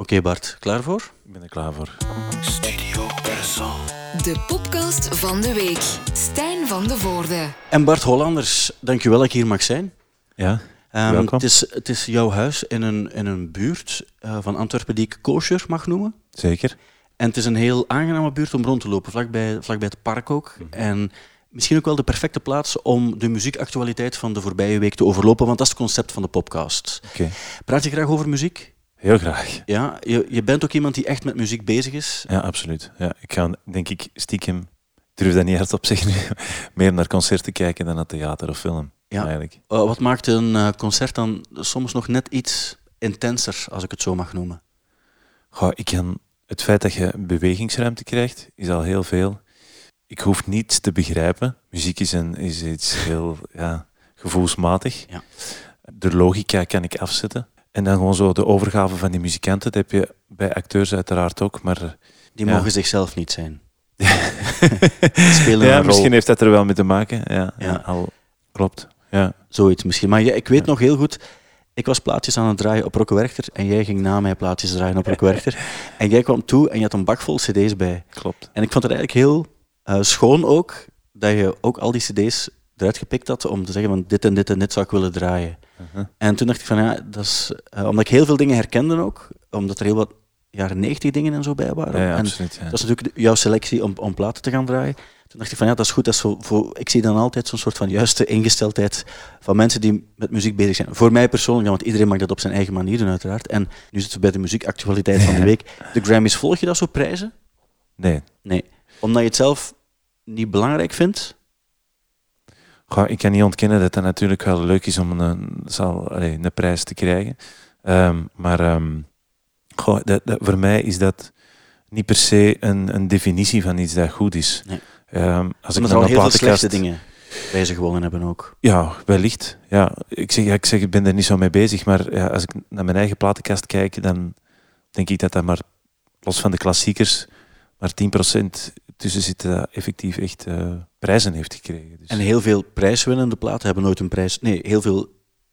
Oké Bart, klaar voor? Ik ben er klaar voor. Studio Brussel. De podcast van de week. Stijn van de Voorde. En Bart Hollanders, dankjewel dat ik hier mag zijn. Ja, Ehm, Welkom. Het is, het is jouw huis in een, in een buurt eh, van Antwerpen die ik kosher mag noemen. zeker. En het is een heel aangename buurt om rond te lopen, vlakbij, vlakbij het park ook. Mhm. En misschien ook wel de perfecte plaats om de muziekactualiteit van de voorbije week te overlopen, want dat is het concept van de podcast. Oké. Praat je graag over muziek? Heel graag. Ja, je, je bent ook iemand die echt met muziek bezig is. Ja, absoluut. Ja, ik ga, denk ik, stiekem, durf dat niet hardop zeggen, meer naar concerten kijken dan naar theater of film. Ja. Eigenlijk. Eh, wat maakt een eh, concert dan soms nog net iets intenser, als ik het zo mag noemen? Goh, ik kan, het feit dat je bewegingsruimte krijgt, is al heel veel. Ik hoef niets te begrijpen. Muziek is, een, is iets heel ja, gevoelsmatig. Ja. De logica kan ik afzetten. En dan gewoon zo de overgave van die muzikanten. Dat heb je bij acteurs uiteraard ook, maar... Die Ja. mogen zichzelf niet zijn. Spelen ja, misschien heeft dat er wel mee te maken. Ja, al klopt. Ja. Zoiets misschien. Maar ja, ik weet nog heel goed, ik was plaatjes aan het draaien op Rokke Werchter en jij ging na mij plaatjes draaien op Rokke Werchter. en jij kwam toe en je had een bak vol cd's bij. Klopt. En ik vond het eigenlijk heel eh, schoon ook, dat je ook al die cd's eruit gepikt had om te zeggen van dit en dit en dit zou ik willen draaien. Uh-huh. En toen dacht ik van ja, dat is, eh, omdat ik heel veel dingen herkende ook, omdat er heel wat jaren 90 dingen en zo bij waren. Ja, ja, en absoluut. Ja. dat is natuurlijk jouw selectie om, om platen te gaan draaien. Toen dacht ik van ja, dat is goed. Dat is voor, ik zie dan altijd zo'n soort van juiste ingesteldheid van mensen die met muziek bezig zijn. Voor mij persoonlijk, ja, want iedereen mag dat op zijn eigen manier doen uiteraard. En nu zitten we bij de muziekactualiteit van de week. De Grammys, volg je dat zo prijzen? Nee, Nee. Omdat je het zelf niet belangrijk vindt? Goh, ik kan niet ontkennen dat het natuurlijk wel leuk is om een, zal, allee, een prijs te krijgen. Ehm, maar ehm, goh, dat, dat- voor mij is dat niet per se een, een definitie van iets dat goed is. Nee. Ehm, als ik er naar al een heel veel platenkast... slechte dingen prijzen gewonnen hebben ook. Ja, wellicht. Ja, ik, zeg, ja, ik zeg, ik ben er niet zo mee bezig, maar ja, als ik naar mijn eigen platenkast kijk, dan denk ik dat dat maar, los van de klassiekers, maar 10% tussen zit dat effectief echt eh, prijzen heeft gekregen. Dus. En heel veel prijswinnende platen hebben nooit een prijs... Nee, heel veel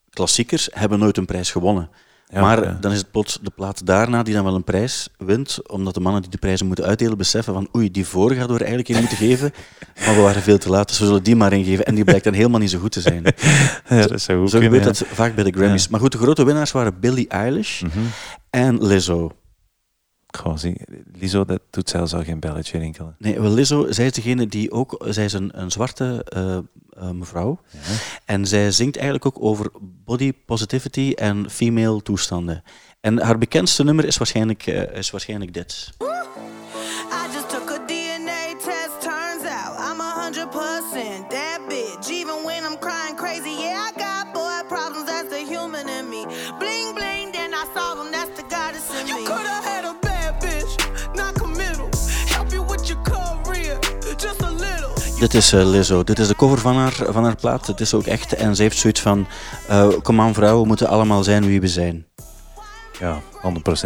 klassiekers hebben nooit een prijs gewonnen. Ja, maar ja. dan is het plots de plaat daarna die dan wel een prijs wint, omdat de mannen die de prijzen moeten uitdelen beseffen van oei, die vorige hadden we er eigenlijk in moeten geven, maar we waren veel te laat, dus we zullen die maar ingeven. En die blijkt dan helemaal niet zo goed te zijn. ja, dat zou goed Zo gebeurt dat vaak bij de Grammys. Maar goed, de grote winnaars waren Billie Eilish Mhm. en Lizzo. Zie, Lizo, dat doet zelfs al geen belletje rinkelen. Nee, wel Lizzo, zij is degene die ook, zij is een, een zwarte eh, eh, mevrouw, Ja. en zij zingt eigenlijk ook over body positivity en female toestanden. En haar bekendste nummer is waarschijnlijk, eh, is waarschijnlijk dit. Dit is eh, Lizzo. Dit is de cover van haar, van haar plaat. Het is ook echt. En ze heeft zoiets van: eh, Kom aan, vrouwen, we moeten allemaal zijn wie we zijn. Ja,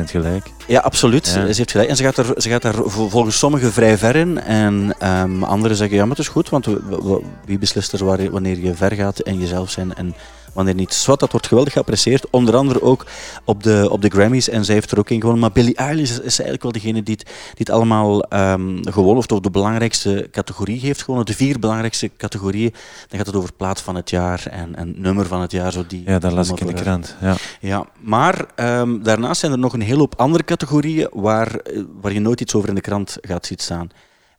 100% gelijk. Ja, absoluut. Ja. Ze heeft gelijk. En ze gaat, er, ze gaat daar vol- volgens sommigen vrij ver in. En ehm, anderen zeggen: Ja, maar het is goed, want wie beslist er waar- wanneer je ver gaat en jezelf zijn en wanneer niet. Zwat, dat wordt geweldig geapprecieerd. Onder andere ook op de, op de Grammys. En zij heeft er ook in gewonnen. Maar Billie Eilish is, is eigenlijk wel degene die het, die het allemaal ehm gewonnen heeft. Of de belangrijkste categorie heeft gewonnen. De vier belangrijkste categorieën. Dan gaat het over plaat van het jaar en, en nummer van het jaar. Zo die, Ja, dat las ik in de krant. Ja. ja, maar ehm, daarnaast zijn er nog een hele hoop andere categorieën waar, eh, waar je nooit iets over in de krant gaat zien staan.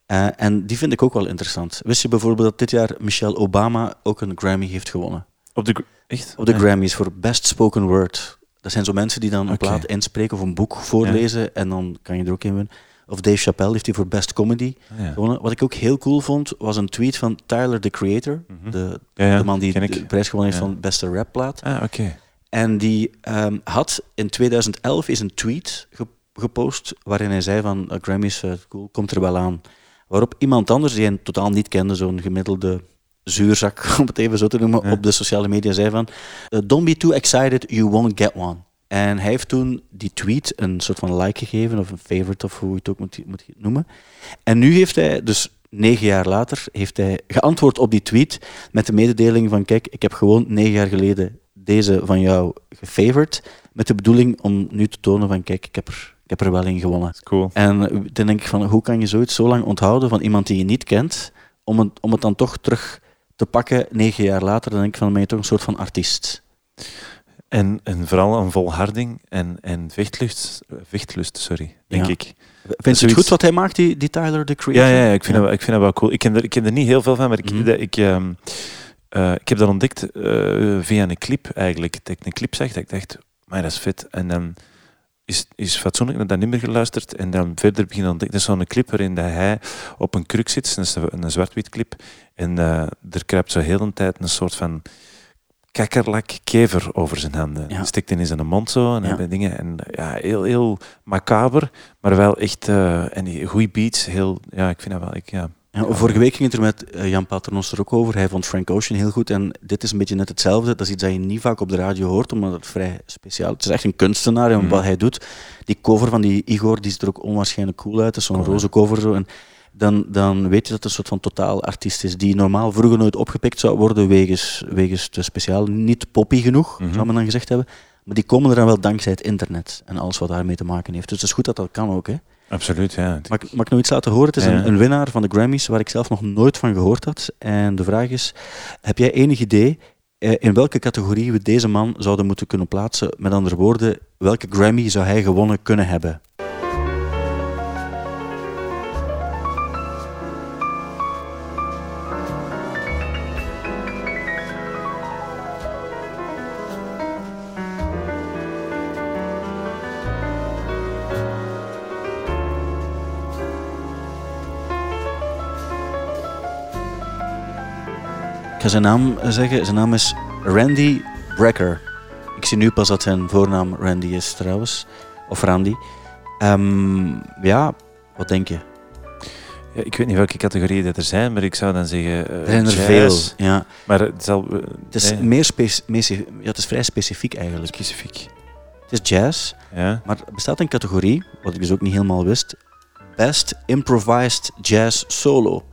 Eh, en die vind ik ook wel interessant. Wist je bijvoorbeeld dat dit jaar Michelle Obama ook een Grammy heeft gewonnen? Op de... Echt? Op de Ja. Grammys voor Best Spoken Word. Dat zijn zo mensen die dan een plaat inspreken of een boek voorlezen en dan kan je er ook in winnen. Of Dave Chappelle heeft die voor Best Comedy Ah, ja. gewonnen. Wat ik ook heel cool vond, was een tweet van Tyler, the Creator. Mhm. De, de man die de prijs gewonnen heeft van Beste Rapplaat. Ah, oké. En die ehm, had in 2011 is een tweet ge- gepost waarin hij zei van uh, Grammys eh, cool, komt er wel aan. Waarop iemand anders die hij totaal niet kende, zo'n gemiddelde zuurzak, om het even zo te noemen, Ja. op de sociale media zei van uh, Don't be too excited, you won't get one. En hij heeft toen die tweet een soort van like gegeven, of een favorite, of hoe je het ook moet, moet noemen. En nu heeft hij, dus negen jaar later, heeft hij geantwoord op die tweet met de mededeling van kijk, ik heb gewoon negen jaar geleden deze van jou gefavored. met de bedoeling om nu te tonen van kijk, ik heb er, ik heb er wel in gewonnen. Cool. En eh, dan denk ik van, hoe kan je zoiets zo lang onthouden van iemand die je niet kent, om het, om het dan toch terug te pakken negen jaar later, dan denk ik van, je toch een soort van artiest. En, en vooral een volharding en, en vechtlust, vechtlust sorry, denk Ja. ik. Vind je het goed wat hij maakt, die, die Tyler, the Creator? Ja, ja, ja, ik, vind Dat, wel- ik vind dat wel cool. Ik ken er, ik ken er niet heel veel van, maar ik, Mhm. dat- ik, ehm, eh, ik heb dat ontdekt eh, via een clip eigenlijk. Dat ik een clip zag, dat ik dacht, maar dat is vet. En dan is, is fatsoenlijk naar dat nummer geluisterd en dan verder beginnen ontdekken. Dat is zo'n clip waarin dat hij op een kruk zit, dat is een, een zwart-wit clip. En eh, er kruipt zo heel de tijd een soort van kakkerlak kever over zijn handen. Ja. Hij Stikt in zijn mond zo en Ja. dingen. En ja, heel, heel macaber, maar wel echt... eh, en die goede beats, heel... Ja, ik vind dat wel... Ik, ja. Ja, vorige week ging het er met eh, Jan Paternoster ook over. Hij vond Frank Ocean heel goed. En dit is een beetje net hetzelfde. Dat is iets dat je niet vaak op de radio hoort, omdat het vrij speciaal is. Het is echt een kunstenaar en Mhm. wat hij doet. Die cover van die Igor die ziet er ook onwaarschijnlijk cool uit. Zo'n Cool, roze cover. Zo. En dan, dan weet je dat het een soort van totaal artiest is. Die normaal vroeger nooit opgepikt zou worden wegens, wegens te speciaal. Niet poppy genoeg, Mhm. zou men dan gezegd hebben. Maar die komen er dan wel dankzij het internet en alles wat daarmee te maken heeft. Dus het is goed dat dat kan ook. Hè. Absoluut, ja. Mag, ik- mag ik nog iets laten horen? Het is Ja. een, een winnaar van de Grammys waar ik zelf nog nooit van gehoord had. En de vraag is, heb jij enig idee eh, in welke categorie we deze man zouden moeten kunnen plaatsen? Met andere woorden, welke Grammy zou hij gewonnen kunnen hebben? Ik ga zijn naam zeggen. Zijn naam is Randy Brecker. Ik zie nu pas dat zijn voornaam Randy is trouwens. Of Randy. Ehm, ja, wat denk je? Ja, Ik weet niet welke categorieën dat er zijn, maar ik zou dan zeggen... eh, Er zijn er jazz. veel. Ja. Maar het zal... eh, Het is, nee, meer ja, het is vrij specifiek eigenlijk. specifiek. Het is jazz, Ja? maar er bestaat een categorie, wat ik dus ook niet helemaal wist. Best Improvised Jazz Solo.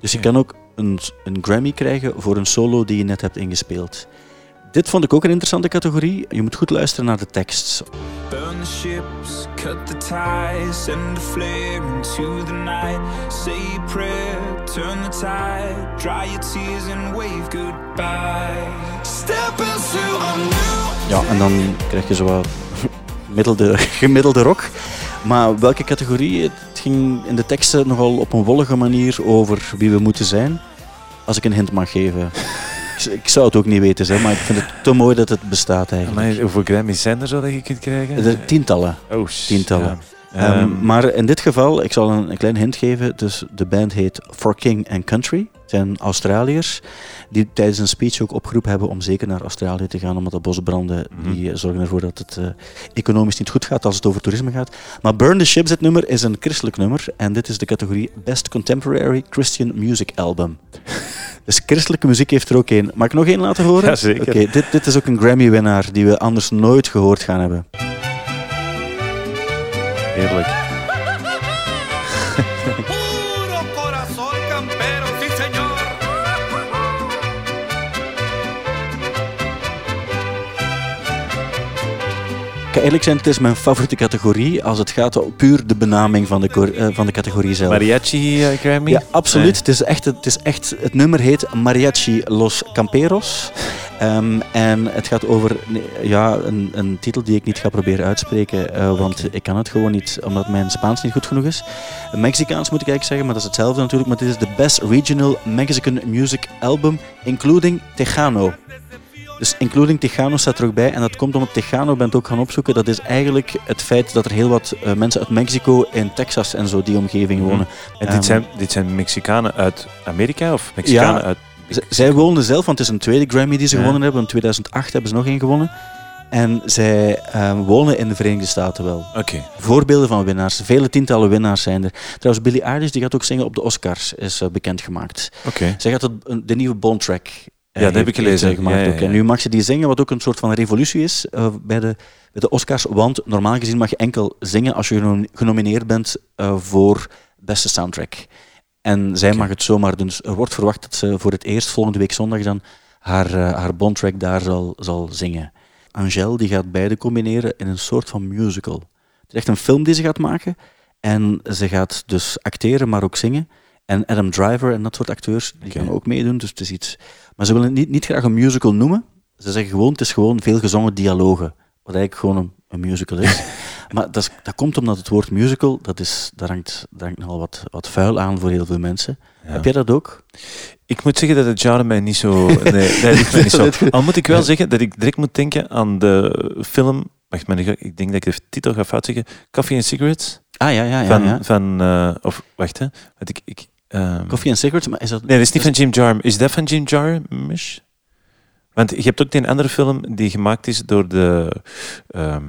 Dus je kan ook een, een Grammy krijgen voor een solo die je net hebt ingespeeld. Dit vond ik ook een interessante categorie. Je moet goed luisteren naar de tekst. Burn the ships, cut the ties, send a flare into the night. Say a prayer, turn the tide, dry your tears and wave goodbye. Step into a new Ja, en dan krijg je zo wat gemiddelde, gemiddelde rock. Maar welke categorie? Het ging in de teksten nogal op een wollige manier over wie we moeten zijn. Als ik een hint mag geven. Ik- zou het ook niet weten, zeg, maar ik vind het te mooi dat het bestaat eigenlijk. Maar hoeveel Grammys zijn er zo dat je kunt krijgen? De tientallen. Oh, tientallen. ja. Ehm, Ehm, maar in dit geval, ik zal een, een klein hint geven. Dus de band heet For King and Country. Het zijn Australiërs die tijdens een speech ook opgeroepen hebben om zeker naar Australië te gaan, omdat de bosbranden Mhm. die zorgen ervoor dat het eh, economisch niet goed gaat als het over toerisme gaat. Maar Burn the Ships, dit nummer, is een christelijk nummer. En dit is de categorie Best Contemporary Christian Music Album. dus christelijke muziek heeft er ook één. Mag ik nog één laten horen? Ja, zeker. Oké, dit, dit is ook een Grammy-winnaar die we anders nooit gehoord gaan hebben. Heerlijk. ga eerlijk zijn, het is mijn favoriete categorie als het gaat om puur de benaming van de, eh, van de categorie zelf. Mariachi eh, Grammy? Ja, absoluut. Nee. Het, is echt, het is echt, het nummer heet Mariachi Los Camperos. Ehm, en het gaat over ja, een, een titel die ik niet ga proberen uitspreken, eh, want ik kan het gewoon niet, omdat mijn Spaans niet goed genoeg is. Mexicaans moet ik eigenlijk zeggen, maar dat is hetzelfde natuurlijk. Maar dit is de Best Regional Mexican Music Album, including Tejano. Dus including Tejano staat er ook bij. En dat komt omdat Tejano bent ook gaan opzoeken. Dat is eigenlijk het feit dat er heel wat eh, mensen uit Mexico en Texas en zo die omgeving Mhm. wonen. En Ehm, dit, zijn, dit zijn Mexicanen uit Amerika of Mexicanen Ja. uit... Zij woonden zelf, want het is een tweede Grammy die ze Ja. gewonnen hebben. In 2008 hebben ze nog één gewonnen. En zij eh, wonen in de Verenigde Staten wel. Oké. Voorbeelden van winnaars. Vele tientallen winnaars zijn er. Trouwens, Billie Eilish die gaat ook zingen op de Oscars, is eh, bekendgemaakt. Oké. Zij gaat het, de nieuwe Bone Eh, dat heb ik gelezen. gemaakt Ja, ja, ook. En ja. nu mag ze die zingen, wat ook een soort van revolutie is eh, bij, de, bij de Oscars. Want normaal gezien mag je enkel zingen als je geno- genomineerd bent eh, voor beste soundtrack. En zij mag het zomaar doen. Dus er wordt verwacht dat ze voor het eerst volgende week zondag dan haar, eh, haar Bone Track daar zal, zal zingen. Angèle, die gaat beide combineren in een soort van musical. Het is echt een film die ze gaat maken. En ze gaat dus acteren, maar ook zingen. En Adam Driver en dat soort acteurs, die gaan ook meedoen. Dus het is iets... Maar ze willen het niet, niet graag een musical noemen. Ze zeggen gewoon, het is gewoon veel gezongen dialogen. Wat eigenlijk gewoon een, een musical is. maar dat, is- dat komt omdat het woord musical, dat is, daar hangt, daar hangt nogal wat, wat vuil aan voor heel veel mensen. Ja. Heb jij dat ook? Ik moet zeggen dat het genre mij niet zo... Nee, nee ligt mij niet zo. Al moet ik wel zeggen dat ik direct moet denken aan de film... Wacht, maar ik denk dat ik de titel ga fout zeggen. Coffee and Cigarettes? Ah ja, ja, ja. Van... ja. van eh, of, wacht, hè. Want ik... ik ehm, Coffee and Cigarettes, maar is dat... Nee, dat is niet van Jim Jarmusch. Is dat van Jim Jarmusch? Want je hebt ook die andere film die gemaakt is door de... ehm,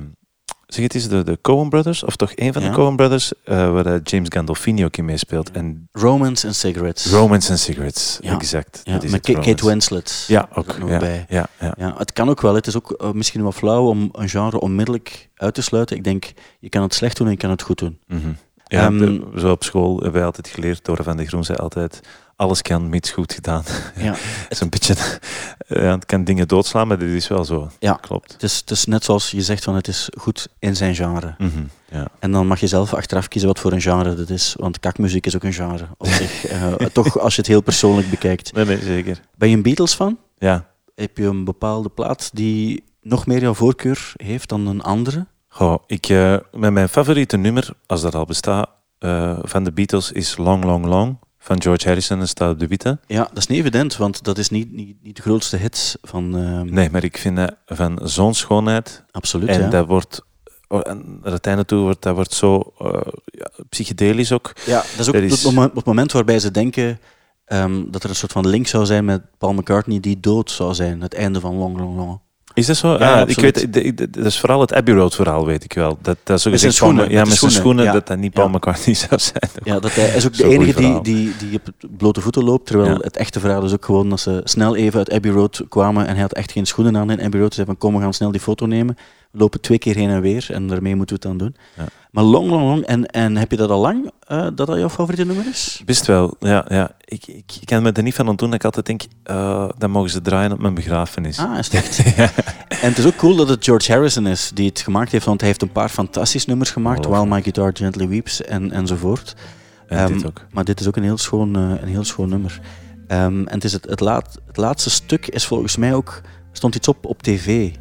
zeg het eens, de, de Coen Brothers, of toch een van Ja. de Coen Brothers, eh, waar James Gandolfini ook in meespeelt. En Romance and Cigarettes. Romance and Cigarettes, Ja. exact. Ja, dat is met het, Kate. Winslet. Ja, ook. nog bij. Ja, ja. Ja, het kan ook wel. Het is ook eh, misschien wat flauw om een genre onmiddellijk uit te sluiten. Ik denk, je kan het slecht doen en je kan het goed doen. Mhm. Ja, Ehm, zo op school hebben wij altijd geleerd, Dora van de Groen zei altijd, alles kan mits goed gedaan. Ja. Het is een beetje, ja, het kan dingen doodslaan, maar dit is wel zo. Ja. Klopt. Het is, het is net zoals je zegt, van het is goed in zijn genre. Mhm, Ja. En dan mag je zelf achteraf kiezen wat voor een genre dat is. Want kakmuziek is ook een genre op zich. Eh, toch als je het heel persoonlijk bekijkt. Nee, nee, zeker. Ben je een Beatles fan? Ja. Heb je een bepaalde plaat die nog meer jouw voorkeur heeft dan een andere? Goh, ik, eh, met mijn favoriete nummer, als dat al bestaat, eh, van de Beatles is Long Long Long van George Harrison en staat op de witte. Ja, dat is niet evident, want dat is niet, niet, niet de grootste hit van... ehm, Nee, maar ik vind dat van zo'n schoonheid. Absoluut, en ja. dat wordt, oh, en naar het einde toe wordt dat wordt zo eh, ja, psychedelisch ook. Ja, dat is ook Dat het, is- moment, het moment waarbij ze denken ehm, dat er een soort van link zou zijn met Paul McCartney die dood zou zijn. Het einde van Long Long Long. Is dat zo? Ja, Ah, ik weet, dat is vooral het Abbey Road verhaal, weet ik wel. Dat, dat Met zijn gezegd Paul- schoenen, ja, met met zijn schoenen, ja. dat dat niet Paul Ja. McCartney zou zijn. Ja, dat hij is ook de enige die, die, die op blote voeten loopt. Terwijl het echte verhaal is ook gewoon dat ze snel even uit Abbey Road kwamen en hij had echt geen schoenen aan in Abbey Road. Ze zei van kom, we gaan snel die foto nemen. We lopen twee keer heen en weer en daarmee moeten we het dan doen. Ja. Maar Long Long Long, en, en heb je dat al lang, eh, dat dat jouw favoriete nummer is? Best wel, ja. ja. Ik, ik, ik kan me er niet van ontdoen dat ik altijd denk, eh dan mogen ze draaien op mijn begrafenis. Ah, is het echt? En het is ook cool dat het George Harrison is die het gemaakt heeft, want hij heeft een paar fantastische nummers gemaakt, While My Guitar Gently Weeps en, enzovoort. En Ehm, dit ook. Maar dit is ook een heel schoon, eh, een heel schoon nummer. Ehm, en het, is het, het, laat, het laatste stuk is volgens mij ook, er stond iets op op tv.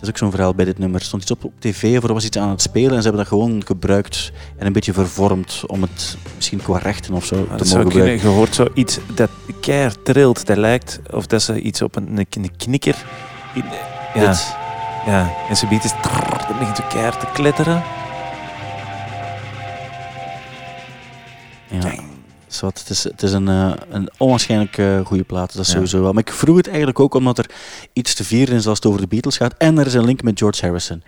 Dat is ook zo'n verhaal bij dit nummer. Er stond iets op op tv of er was iets aan het spelen en ze hebben dat gewoon gebruikt en een beetje vervormd om het misschien qua rechten of zo Maar te dat mogen zou kunnen. gebruiken. Je hoort zoiets dat keihard trilt. Dat lijkt of dat ze iets op een, een knikker... in- ja, Dit. ja. En ze biedt is... Dat begint zo keihard te kletteren. Ja. Het is, het is een, eh, een onwaarschijnlijk eh, goede plaat, dat is Ja. sowieso wel. Maar ik vroeg het eigenlijk ook omdat er iets te vieren is als het over de Beatles gaat. En er is een link met George Harrison.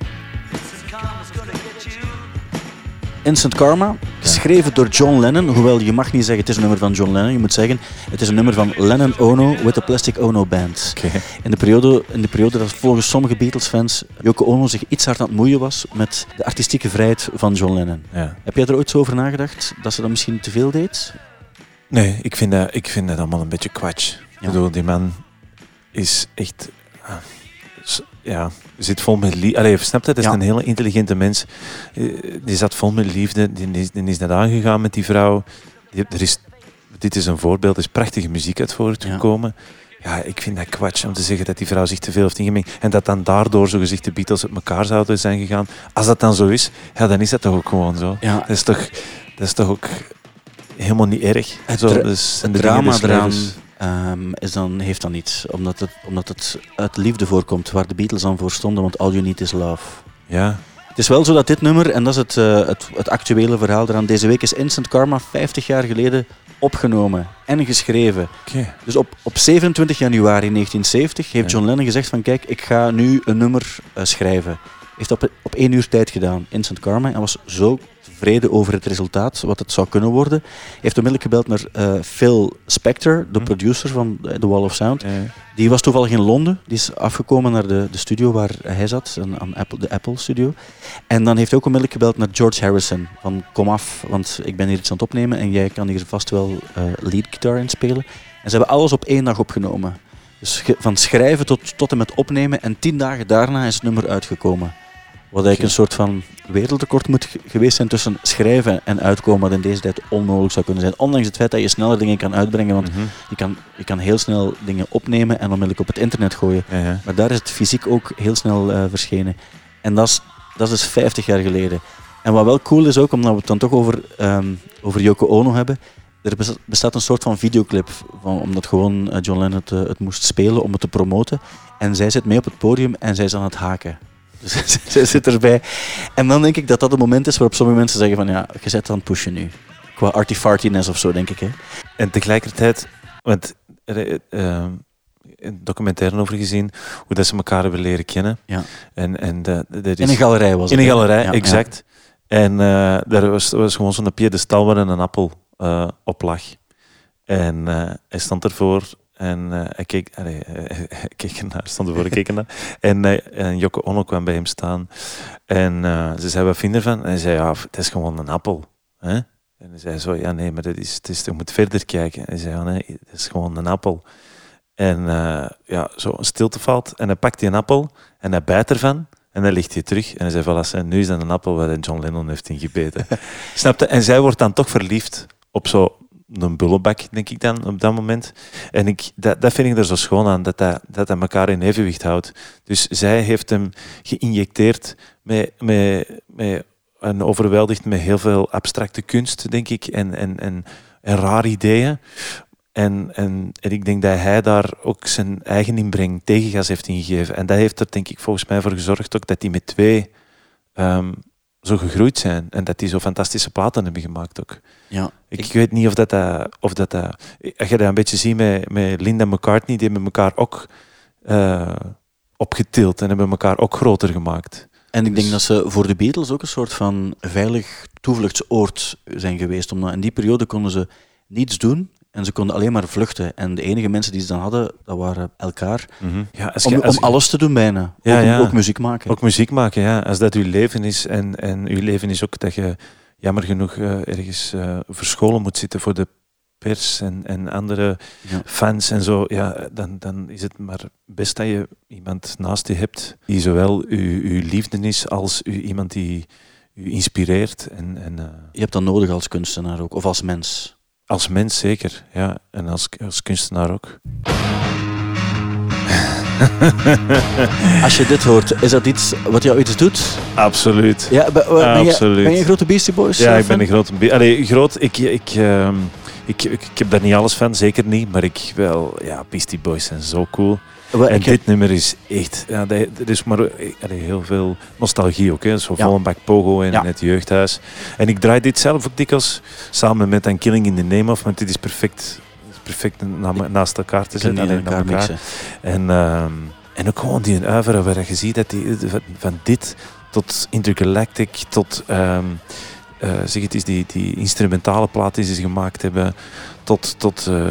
Instant Karma, geschreven door John Lennon. Hoewel je mag niet zeggen het is een nummer van John Lennon. Je moet zeggen het is een nummer van Lennon Ono with the Plastic Ono Band. In de, periode, in de periode dat volgens sommige Beatles-fans Yoko Ono zich iets hard aan het moeien was met de artistieke vrijheid van John Lennon. Ja. Heb jij er ooit zo over nagedacht dat ze dat misschien te veel deed? Nee, ik vind, dat, ik vind dat allemaal een beetje kwatsch. Ik Ja. bedoel, die man is echt... s- Ja, zit vol met liefde. Allee, snap je? Dat is Ja. een hele intelligente mens. Eh, Die zat vol met liefde. Die is, die is net aangegaan met die vrouw. Die, er is, dit is een voorbeeld. Er is prachtige muziek uit voortgekomen. Ja. ik vind dat kwatsch om te zeggen dat die vrouw zich te veel heeft ingemengd. En dat dan daardoor zogezegd de Beatles op elkaar zouden zijn gegaan. Als dat dan zo is, ja, dan is dat toch ook gewoon zo. Ja, Dat is toch, dat is toch ook helemaal niet erg. Het Zo, dus het drama des eraan ehm, is dan, heeft dan iets. Omdat het, omdat het uit liefde voorkomt, waar de Beatles dan voor stonden. Want All You Need Is Love. Ja, Het is wel zo dat dit nummer, en dat is het, eh, het, het actuele verhaal eraan, deze week is Instant Karma 50 jaar geleden opgenomen en geschreven. Dus op, op 27 januari 1970 heeft. John Lennon gezegd van kijk, ik ga nu een nummer eh, schrijven. Heeft dat op, op één uur tijd gedaan, Instant Karma. En was zo tevreden over het resultaat, wat het zou kunnen worden. Heeft onmiddellijk gebeld naar eh, Phil Spector, de Hm. producer van eh, The Wall of Sound. Die was toevallig in Londen. Die is afgekomen naar de, de studio waar hij zat, aan, aan Apple, de Apple studio. En dan heeft hij ook onmiddellijk gebeld naar George Harrison. Van kom af, want ik ben hier iets aan het opnemen en jij kan hier vast wel eh lead guitar in spelen. En ze hebben alles op één dag opgenomen. Dus van schrijven tot, tot en met opnemen. En tien dagen daarna is het nummer uitgekomen. Wat eigenlijk een soort van wereldrecord moet ge- geweest zijn tussen schrijven en uitkomen, wat in deze tijd onmogelijk zou kunnen zijn. Ondanks het feit dat je sneller dingen kan uitbrengen, want Mhm. je kan, je kan heel snel dingen opnemen en onmiddellijk op het internet gooien. Maar daar is het fysiek ook heel snel eh, verschenen. En dat is, dat is dus 50 jaar geleden. En wat wel cool is ook, omdat we het dan toch over, ehm, over Yoko Ono hebben. Er bes- bestaat een soort van videoclip, van, omdat gewoon eh, John Lennon het, eh, het moest spelen om het te promoten. En zij zit mee op het podium en zij is aan het haken. Dus zij zit erbij. En dan denk ik dat dat het moment is waarop sommige mensen zeggen van ja, je zet aan het pushen nu. Qua arty-fartiness of zo, denk ik. Hè. En tegelijkertijd, want een documentaire over gezien, hoe dat ze elkaar hebben leren kennen. Ja. En, en dat, dat is, In een galerij was In het. een hè. galerij, Ja, exact. En eh, daar was, was gewoon zo'n piedestal waar een appel eh, op lag. En hij stond ervoor en eh, hij keek, allee, hij keek ernaar, stond ervoor, hij keek ernaar. En, eh, en Jocke Ono kwam bij hem staan. En eh, ze zei, wat vind je ervan? En hij zei, ja, het is gewoon een appel. Hè? En hij zei zo, ja nee, maar dat is, het is, je moet verder kijken. En hij zei, ja, nee, het is gewoon een appel. En ja, zo een stilte valt. En hij pakt die een appel en hij bijt ervan. En dan ligt hij terug. En hij zei, voilà, nu is dat een appel waar John Lennon heeft ingebeten. Snapte? En zij wordt dan toch verliefd op zo een bullebak, denk ik dan, op dat moment. En ik, dat, dat vind ik er zo schoon aan, dat dat, dat dat elkaar in evenwicht houdt. Dus zij heeft hem geïnjecteerd met, met, met en overweldigd met heel veel abstracte kunst, denk ik, en, en, en, en rare ideeën. En, en, en ik denk dat hij daar ook zijn eigen inbreng tegengas heeft ingegeven. En dat heeft er denk ik volgens mij voor gezorgd ook dat die met twee ehm, zo gegroeid zijn. En dat die zo fantastische platen hebben gemaakt ook. Ja. Ik, weet niet of dat, dat, of dat, dat... Als je dat een beetje ziet met, met Linda McCartney, die hebben elkaar ook eh, opgetild en hebben elkaar ook groter gemaakt. En ik denk Dus- dat ze voor de Beatles ook een soort van veilig toevluchtsoord zijn geweest. Omdat in die periode konden ze niets doen en ze konden alleen maar vluchten. En de enige mensen die ze dan hadden, dat waren elkaar. Ja, als Om, je- als om je- alles te doen bijna. Ja, ook, ja. ook muziek maken. Ook muziek maken, ja. Als dat uw leven is en, en uw leven is ook dat je jammer genoeg eh, ergens eh, verscholen moet zitten voor de pers en, en andere Ja. fans en zo, ja, dan, dan is het maar best dat je iemand naast je hebt die zowel uw, uw liefde is als u, iemand die u inspireert. En, en, eh, Je hebt dat nodig als kunstenaar ook, of als mens. Als mens zeker, ja. En als, als kunstenaar ook. Als je dit hoort, is dat iets wat jou iets doet? Absoluut. Ja, ben, ben, je, Absoluut. ben je een grote Beastie Boys Ja, eh, ik ben een grote... Allee, groot, ik, ik, ehm, ik, ik, ik heb daar niet alles van, zeker niet. Maar ik wel, ja, Beastie Boys zijn zo cool. Wel, en heb- dit nummer is echt... Ja, dat- er is maar eh, allee, heel veel nostalgie ook. Hè. Zo Ja. vol een bak pogo en Ja. het jeugdhuis. En ik draai dit zelf ook dikwijls samen met een Killing in the Name of. Want dit is perfect, perfect na- naast elkaar te zetten. in alleen elkaar naar elkaar. mixen. En, ehm, en ook gewoon die uiveren waar je ziet dat die, van, van dit tot Intergalactic, tot eh, zeg het is die, die instrumentale plaat die ze gemaakt hebben, tot, tot eh,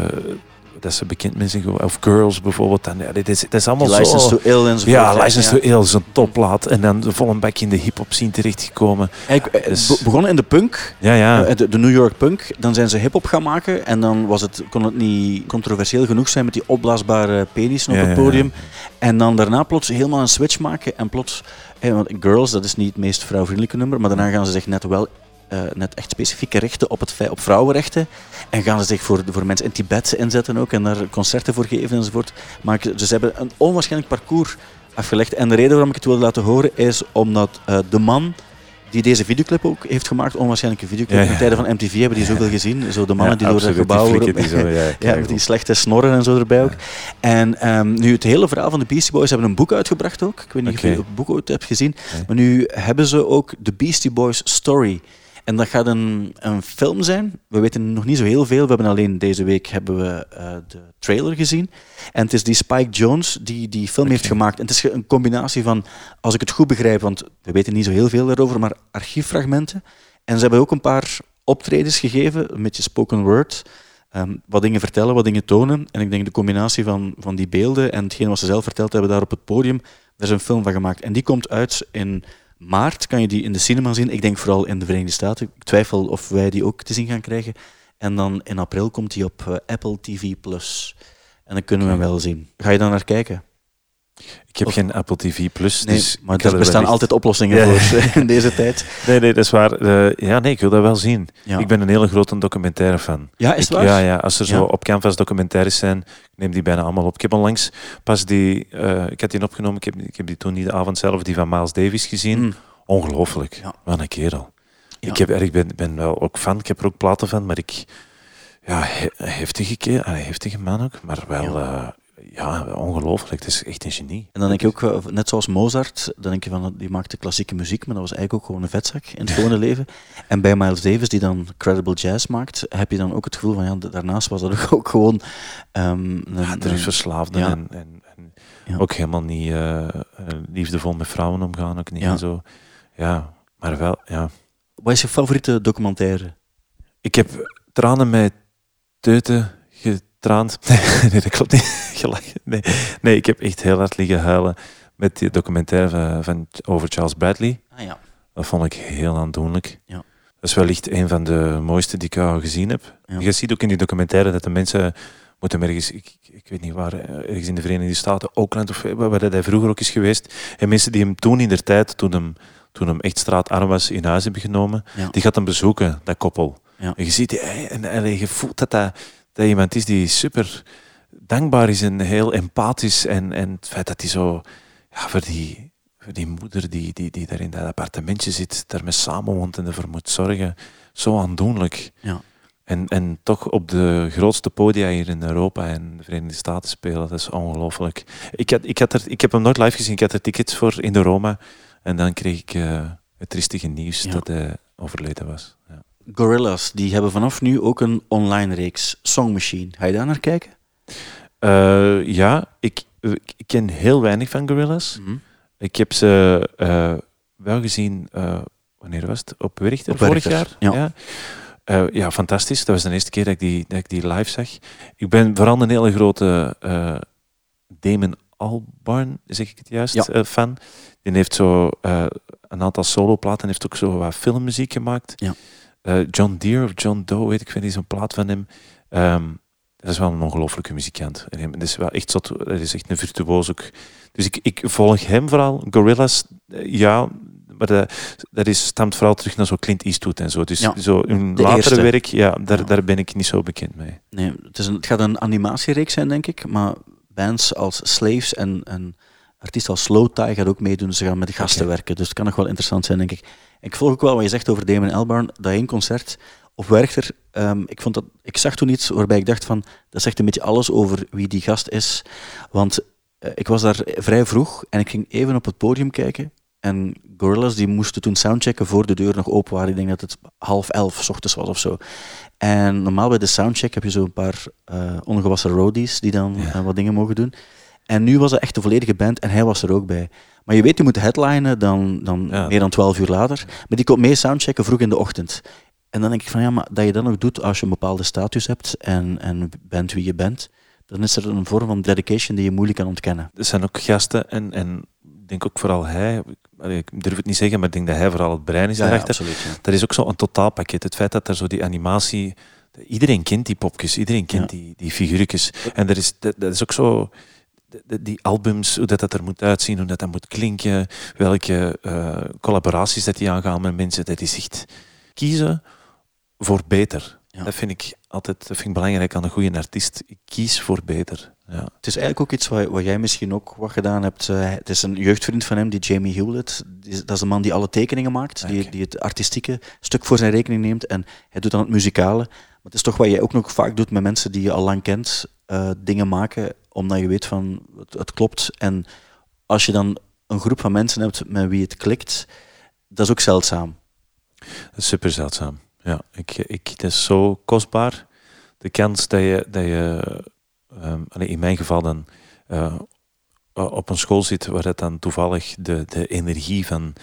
dat ze bekend mensen geworden, of Girls bijvoorbeeld. En, ja, dit is, dat is allemaal Die zo... License to Ill enzovoort. ja, License ja. to Ill is een topplaat. En dan vol een bak in de hip-hop scene terechtgekomen. Eigenlijk, eh, Dus- be- begonnen in de punk, Ja, ja. eh, de, de New York punk. Dan zijn ze hip-hop gaan maken. En dan was het, kon het niet controversieel genoeg zijn met die opblaasbare penissen op het podium. En dan daarna plots helemaal een switch maken. En plots, eh, want Girls, dat is niet het meest vrouwvriendelijke nummer. Maar daarna gaan ze zich net wel. Eh, net echt specifiek richten op, het, op vrouwenrechten. En gaan ze zich voor, voor mensen in Tibet inzetten ook. En daar concerten voor geven enzovoort. Maar dus ze hebben een onwaarschijnlijk parcours afgelegd. En de reden waarom ik het wilde laten horen is omdat eh, de man die deze videoclip ook heeft gemaakt, onwaarschijnlijke videoclip. Ja, In ja. tijden van MTV hebben die zoveel gezien. Zo de mannen die door het gebouw... Die die zo, ja, met die slechte snorren en zo erbij ook. En ehm, nu, het hele verhaal van de Beastie Boys hebben een boek uitgebracht ook. Ik weet niet of je het boek ooit hebt gezien. Maar nu hebben ze ook de Beastie Boys Story. En dat gaat een, een film zijn. We weten nog niet zo heel veel. We hebben alleen deze week hebben we eh, de trailer gezien. En het is die Spike Jones die die film heeft gemaakt. En het is een combinatie van, als ik het goed begrijp, want we weten niet zo heel veel daarover, maar archieffragmenten. En ze hebben ook een paar optredens gegeven, een beetje spoken word. Ehm, wat dingen vertellen, wat dingen tonen. En ik denk de combinatie van, van die beelden en hetgeen wat ze zelf verteld hebben daar op het podium, daar is een film van gemaakt. En die komt uit in maart, kan je die in de cinema zien. Ik denk vooral in de Verenigde Staten. Ik twijfel of wij die ook te zien gaan krijgen. En dan in april komt die op eh, Apple TV+. En dan kunnen we hem wel zien. Ga je dan naar kijken? Ik heb Of- geen Apple TV Plus, Nee, dus maar er bestaan altijd oplossingen Ja. voor in deze tijd. Nee, nee, dat is waar. Eh, ja, nee, ik wil dat wel zien. Ja, Ik ben een hele grote documentaire fan. ja is het Ik- waar? ja, ja, als er zo op Canvas documentaires zijn, ik neem die bijna allemaal op. Ik heb onlangs pas die, eh, ik had die opgenomen, ik heb, ik heb die toen niet de avond zelf, die van Miles Davis gezien. Mm. Ongelooflijk. Ja. Wat een kerel. Ik, heb, ik ben, ben wel ook fan, ik heb er ook platen van, maar ik... Ja, he- heftige, keer, heftige man ook, maar wel... Ja. Ja, ongelooflijk. Het is echt een genie. En dan denk je ook, eh, net zoals Mozart, dan denk je van, die maakte klassieke muziek, maar dat was eigenlijk ook gewoon een vetzak in het gewone leven. En bij Miles Davis, die dan credible jazz maakt, heb je dan ook het gevoel van, ja, da- daarnaast was dat ook, gewoon... ehm, een, Ja, drugsverslaafde ja. en, en, en Ja. ook helemaal niet eh, eh, liefdevol met vrouwen omgaan, ook niet Ja. en zo. Ja, maar wel, ja. Wat is je favoriete documentaire? Ik heb tranen met teuten getraand. Nee, dat klopt niet. Gelachen. Nee. nee, ik heb echt heel hard liggen huilen met die documentaire van, van, over Charles Bradley. Ah ja. Dat vond ik heel aandoenlijk. Ja. Dat is wellicht een van de mooiste die ik al gezien heb. Ja. Je ziet ook in die documentaire dat de mensen moeten ergens, ik, ik weet niet waar, eh, ergens in de Verenigde Staten, Oakland of waar waar hij vroeger ook is geweest. En mensen die hem toen in der tijd, toen hem, toen hem echt straatarm was, in huis hebben genomen, Ja. die gaat hem bezoeken, dat koppel. Ja. En je ziet, die- en, en je voelt dat, dat dat iemand is die super dankbaar is en heel empathisch. En, en het feit dat hij zo, ja, voor die, voor die moeder die, die, die daar in dat appartementje zit, daarmee samenwoont en ervoor moet zorgen, zo aandoenlijk. Ja. En, en toch op de grootste podia hier in Europa en de Verenigde Staten spelen, dat is ongelooflijk. Ik, had, ik, had er, ik heb hem nooit live gezien, ik had er tickets voor in de Roma. En dan kreeg ik eh, het triestige nieuws Ja. dat hij overleden was. Ja. Gorillaz, die hebben vanaf nu ook een online reeks, Song Machine. Ga je daar naar kijken? Eh, ja, ik, ik ken heel weinig van Gorillaz. Mhm. Ik heb ze eh, wel gezien, eh, wanneer was het? Op Werchter, Op vorig Werchter, jaar. ja. Ja. Ja, fantastisch. Dat was de eerste keer dat ik die, dat ik die live zag. Ik ben vooral een hele grote Damon Albarn, zeg ik het juist, Ja. fan. Die heeft zo een aantal soloplaten en heeft ook zo wat filmmuziek gemaakt. Ja. Eh, John Deere of John Doe, weet ik, vind ik zo'n plaat van hem. Ehm, dat is wel een ongelooflijke muzikant. En Dat is wel echt, zot, dat is echt een virtuoos ook. Dus ik, ik volg hem vooral. Gorillaz, eh, ja, maar dat, dat is, stamt vooral terug naar zo Clint Eastwood en zo. Dus Ja, zo hun latere eerste. werk, ja, daar, Ja. daar ben ik niet zo bekend mee. Nee, het, is een, het gaat een animatiereeks zijn, denk ik. Maar bands als Slaves en, en artiesten als Slow Tie gaat ook meedoen. Ze gaan met gasten werken. Dus het kan nog wel interessant zijn, denk ik. Ik volg ook wel wat je zegt over Damon Albarn. Dat één concert op Werchter. ehm, ik, vond dat, ik zag toen iets waarbij ik dacht van... Dat zegt een beetje alles over wie die gast is. Want eh, ik was daar vrij vroeg en ik ging even op het podium kijken. En Gorillaz die moesten toen soundchecken voor de deur nog open waren. Ik denk dat het half elf 's ochtends was of zo. En normaal bij de soundcheck heb je zo een paar eh, ongewassen roadies die dan Ja. eh, wat dingen mogen doen. En nu was het echt de volledige band en hij was er ook bij. Maar je weet, die moet headlinen dan, dan Ja. meer dan twaalf uur later. Maar die komt mee soundchecken vroeg in de ochtend. En dan denk ik van ja, maar dat je dat nog doet als je een bepaalde status hebt en, en bent wie je bent, dan is er een vorm van dedication die je moeilijk kan ontkennen. Er zijn ook gasten en, en ik denk ook vooral hij, ik- durf het niet zeggen, maar ik denk dat hij vooral het brein is daarachter. absoluut. ja. Dat is ook zo'n totaalpakket. Het feit dat er zo die animatie... Iedereen kent die popjes, iedereen kent Ja. die, die figuurtjes. En er is, dat, dat is ook zo... de- de- Die albums, hoe dat, dat er moet uitzien, hoe dat, dat moet klinken, welke eh, collaboraties dat die aangaan met mensen. Dat is echt kiezen voor beter. Ja. Dat vind ik altijd dat vind ik belangrijk aan een goede artiest. Kies voor beter. Ja. Het is eigenlijk ook iets wat, wat jij misschien ook wat gedaan hebt. Eh, het is een jeugdvriend van hem, die Jamie Hewlett. Die dat is de man die alle tekeningen maakt, die, die het artistieke stuk voor zijn rekening neemt. En hij doet dan het muzikale. Maar het is toch wat jij ook nog vaak doet met mensen die je al lang kent. eh, dingen maken omdat je weet van het, het klopt. En als je dan een groep van mensen hebt met wie het klikt, dat is ook zeldzaam. Dat is super zeldzaam. Ja, ik, ik, het is zo kostbaar. De kans dat je, dat je ehm, in mijn geval dan eh, op een school zit waar het dan toevallig de, de energie van,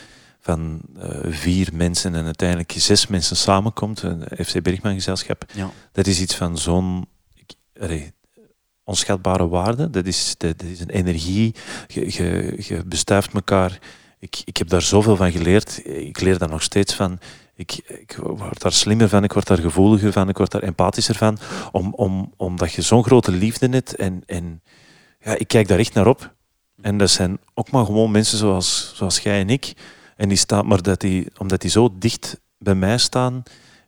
van eh, vier mensen en uiteindelijk zes mensen samenkomt, een FC Bergman gezelschap, Ja. dat is iets van zo'n ik- allee, onschatbare waarde. Dat is, dat, is een energie. Je, bestuift elkaar. Ik, ik heb daar zoveel van geleerd. Ik leer daar nog steeds van. Ik, ik word daar slimmer van, ik word daar gevoeliger van, ik word daar empathischer van. Om, om, omdat je zo'n grote liefde hebt. En, en ja, ik kijk daar echt naar op. En dat zijn ook maar gewoon mensen zoals, zoals jij en ik. En die staan, maar dat die, omdat die zo dicht bij mij staan,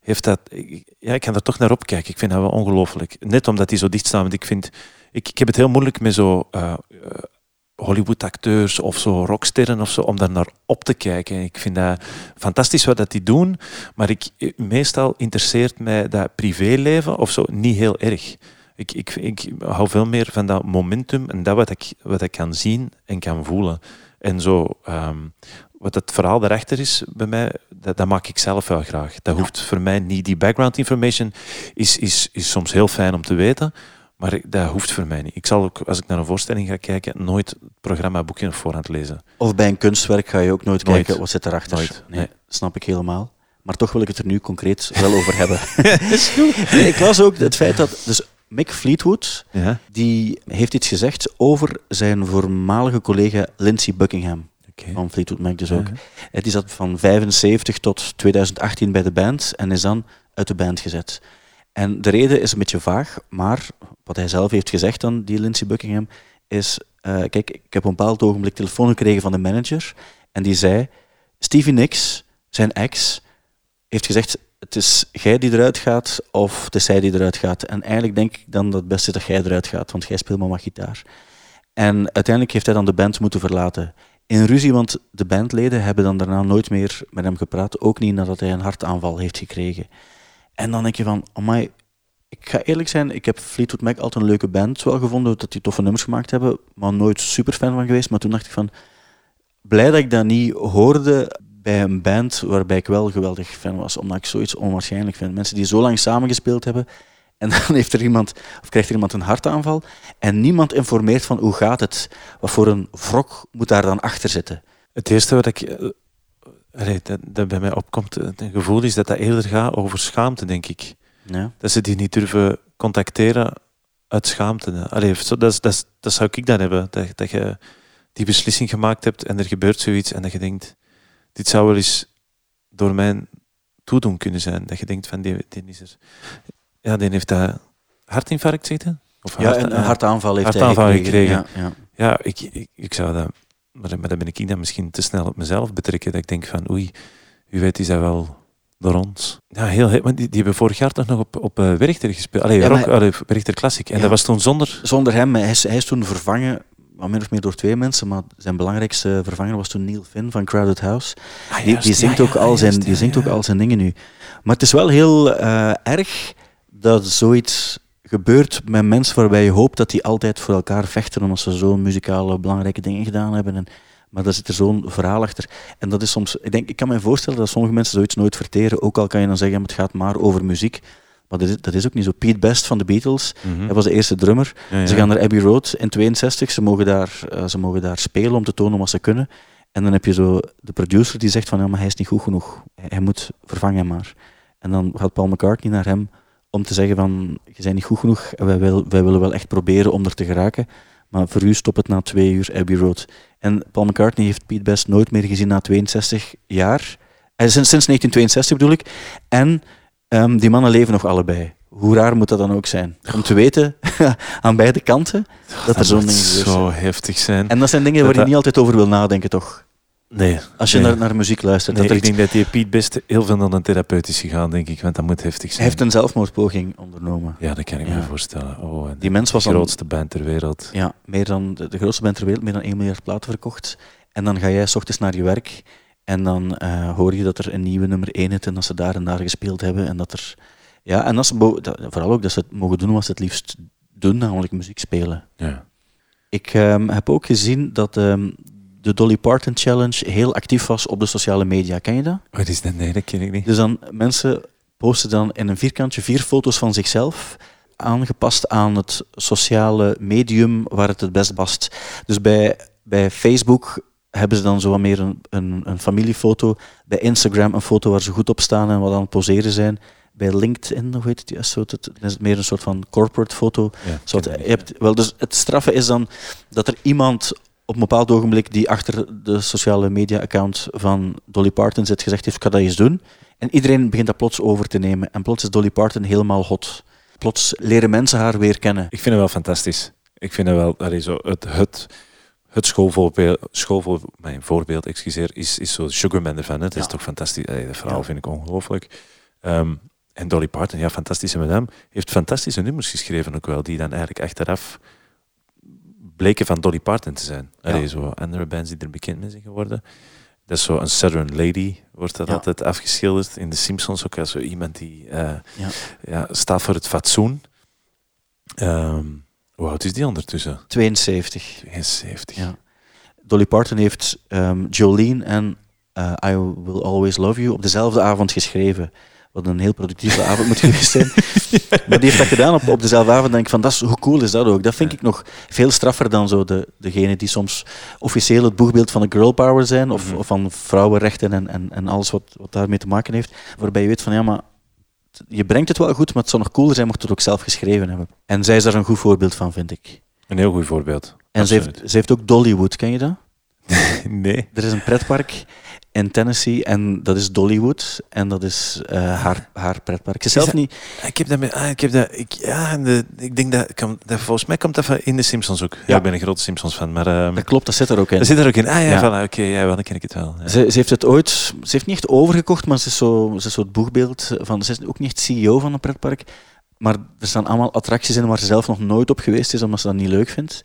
heeft dat, ik- ja, ik kan er toch naar opkijken. Ik vind dat wel ongelooflijk. Net omdat die zo dicht staan. Want ik vind, ik, ik heb het heel moeilijk met zo eh, Hollywood-acteurs of zo rocksterren of zo, om daar naar op te kijken. Ik vind dat fantastisch wat dat die doen, maar ik, eh, meestal interesseert mij dat privéleven of zo niet heel erg. Ik, ik, ik hou veel meer van dat momentum en dat wat ik, wat ik kan zien en kan voelen. En zo, ehm, wat het verhaal daarachter is bij mij, dat, dat maak ik zelf wel graag. Dat hoeft voor mij niet. Die background information is, is, is soms heel fijn om te weten, maar dat hoeft voor mij niet. Ik zal ook, als ik naar een voorstelling ga kijken, nooit het programma boekje op voorhand lezen. Of bij een kunstwerk ga je ook nooit, Nooit. kijken wat zit erachter. Nooit, Nee, nee. snap ik helemaal. Maar toch wil ik het er nu concreet wel over hebben. Nee, ik las ook het feit dat dus Mick Fleetwood Ja? die heeft iets gezegd over zijn voormalige collega Lindsey Buckingham van Fleetwood Mac dus ook. Ja. Die zat van 75 tot 2018 bij de band en is dan uit de band gezet. En de reden is een beetje vaag, maar wat hij zelf heeft gezegd dan, die Lindsey Buckingham, is... eh, kijk, ik heb op een bepaald ogenblik telefoon gekregen van de manager en die zei, Stevie Nicks, zijn ex, heeft gezegd, het is jij die eruit gaat of het is zij die eruit gaat. En eigenlijk denk ik dan dat het beste dat jij eruit gaat, want jij speelt maar wat gitaar. En uiteindelijk heeft hij dan de band moeten verlaten. In ruzie, want de bandleden hebben dan daarna nooit meer met hem gepraat, ook niet nadat hij een hartaanval heeft gekregen. En dan denk je van, amai, ik ga eerlijk zijn, ik heb Fleetwood Mac altijd een leuke band wel gevonden, dat die toffe nummers gemaakt hebben, maar nooit super fan van geweest. Maar toen dacht ik van, blij dat ik dat niet hoorde bij een band waarbij ik wel geweldig fan was, omdat ik zoiets onwaarschijnlijk vind. Mensen die zo lang samengespeeld hebben en dan heeft er iemand, of krijgt er iemand een hartaanval en niemand informeert van hoe gaat het, wat voor een wrok moet daar dan achter zitten. Het eerste wat ik, eh, allee, dat, dat bij mij opkomt, eh, een gevoel is dat dat eerder gaat over schaamte, denk ik. Ja. Dat ze die niet durven contacteren uit schaamte. Allee, dat, dat, dat zou ik dan hebben. Dat, dat je die beslissing gemaakt hebt en er gebeurt zoiets en dat je denkt, dit zou wel eens door mijn toedoen kunnen zijn. Dat je denkt van, die, die is er. Ja, die heeft dat hartinfarct zitten? Of Ja, hart- een hartaanval heeft hartaanval hij gekregen. gekregen. Ja, ja. Ja, ik, ik, ik zou dat... Maar, maar dan ben ik dan misschien te snel op mezelf betrekken. Dat ik denk van, oei, wie weet is dat wel door ons. Ja, heel... Want die, die hebben vorig jaar toch nog op, op eh, Werchter gespeeld. Allee, Ja, rock, maar- allee, Werchter Classic. En Ja. dat was toen zonder... Zonder hem, hij is, hij is toen vervangen, min of meer door twee mensen, maar zijn belangrijkste vervanger was toen Neil Finn van Crowded House. Ah, Die, die zingt, ja, ook, ja, al zijn, juist, die zingt ook al zijn dingen nu. Maar het is wel heel eh, erg dat zoiets gebeurt met mensen waarbij je hoopt dat die altijd voor elkaar vechten omdat ze zo'n muzikale belangrijke dingen gedaan hebben. En, maar daar zit er zo'n verhaal achter. En dat is soms, ik, denk, ik kan me voorstellen dat sommige mensen zoiets nooit verteren. Ook al kan je dan zeggen, het gaat maar over muziek. Maar dat is, dat is ook niet zo. Pete Best van de Beatles, Mhm. hij was de eerste drummer. Ja, ja. Ze gaan naar Abbey Road in 62. Ze mogen, daar, eh, ze mogen daar spelen om te tonen wat ze kunnen. En dan heb je zo de producer die zegt van ja, maar hij is niet goed genoeg. Hij, hij moet vervangen maar. En dan gaat Paul McCartney naar hem om te zeggen van je bent niet goed genoeg en wij, wil, wij willen wel echt proberen om er te geraken. Maar voor u stopt het na twee uur Abbey Road. En Paul McCartney heeft Pete Best nooit meer gezien na 62 jaar. Eh, sinds, sinds 1962 bedoel ik. En ehm, die mannen leven nog allebei. Hoe raar moet dat dan ook zijn? Om te weten, aan beide kanten, dat er zo'n ding gebeurt. zo heftig zijn. En dat zijn dingen Dat waar je niet altijd over wil nadenken, toch? nee. Als je nee. naar, naar muziek luistert. Nee, dat ik iets- denk dat die Piet best heel veel naar een therapeut is gegaan, denk ik. Want dat moet heftig hij zijn. heeft een zelfmoordpoging ondernomen. Ja, dat kan ik Ja. me voorstellen. Oh, Die mens was de dan grootste band ter wereld. ja, meer dan, de, de grootste band ter wereld, meer dan 1 miljard platen verkocht. En dan ga jij s ochtends naar je werk en dan eh, hoor je dat er een nieuwe nummer 1 is en dat ze daar en daar gespeeld hebben. En dat er, ja, en dat ze, vooral ook dat ze het mogen doen wat ze het liefst doen, namelijk muziek spelen. Ja. Ik ehm, heb ook gezien dat ehm, de Dolly Parton Challenge heel actief was op de sociale media. Ken je dat? Wat is dat? Nee, dat ken ik niet. Dus dan mensen posten dan in een vierkantje vier foto's van zichzelf, aangepast aan het sociale medium waar het het best past. Dus bij, bij Facebook hebben ze dan zo wat meer een, een, een familiefoto. Bij Instagram een foto waar ze goed op staan en wat aan het poseren zijn. Bij LinkedIn, hoe heet het juist? Zo, dat is het meer een soort van corporate foto. Ja, je hebt, wel, dus het straffe is dan dat er iemand op een bepaald ogenblik die achter de sociale media-account van Dolly Parton zit gezegd heeft, ik ga dat eens doen. En iedereen begint dat plots over te nemen. En plots is Dolly Parton helemaal hot. Plots leren mensen haar weer kennen. Ik vind het wel fantastisch. Ik vind het wel, allee, zo het, het, het schoolvoorbeeld, schoolvoor, mijn voorbeeld, excuseer, is, is zo Sugarman ervan. hè. Het is Ja. toch fantastisch. Dat verhaal Ja. vind ik ongelooflijk. Ehm, en Dolly Parton, ja, fantastische madame, heeft fantastische nummers geschreven ook wel, die dan eigenlijk achteraf bleken van Dolly Parton te zijn. Allee, zo andere bands die er bekend mee zijn geworden. Dat is zo een Southern Lady, wordt dat Ja. altijd afgeschilderd. In de Simpsons ook als zo iemand die eh, Ja. ja, staat voor het fatsoen. Ehm, hoe oud is die ondertussen? 72. 72. Ja. Dolly Parton heeft ehm, Jolene en eh, I Will Always Love You op dezelfde avond geschreven. Wat een heel productieve avond moet geweest zijn. Maar die heeft dat gedaan op, op dezelfde avond. denk ik van, dat is, hoe cool is dat ook? Dat vind Ja. ik nog veel straffer dan zo de, degene die soms officieel het boegbeeld van de girl power zijn. Of, Mhm. of van vrouwenrechten en, en, en alles wat, wat daarmee te maken heeft. Waarbij je weet van, ja, maar je brengt het wel goed, maar het zou nog cooler zijn mocht het ook zelf geschreven hebben. En zij is daar een goed voorbeeld van, vind ik. Een heel goed voorbeeld. En ze heeft, ze heeft ook Dollywood, ken je dat? Nee. Er is een pretpark in Tennessee en dat is Dollywood en dat is eh, haar, haar pretpark. Ze zelf dat- niet. Ik heb dat, met, ah, ik heb dat, ik, ja, de, ik denk dat, kan, dat, volgens mij komt dat van in de Simpsons ook. Ja, Ja. ik ben een grote Simpsons fan, maar ehm Dat klopt, dat zit er ook in. dat zit er ook in. Ah ja, Ja. voilà, oké, ja, dan ken ik het wel. Ja. Ze, ze heeft het ooit, ze heeft niet echt overgekocht, maar ze is zo, ze is zo het boegbeeld van, ze is ook niet echt CEO van een pretpark, maar er staan allemaal attracties in waar ze zelf nog nooit op geweest is, omdat ze dat niet leuk vindt.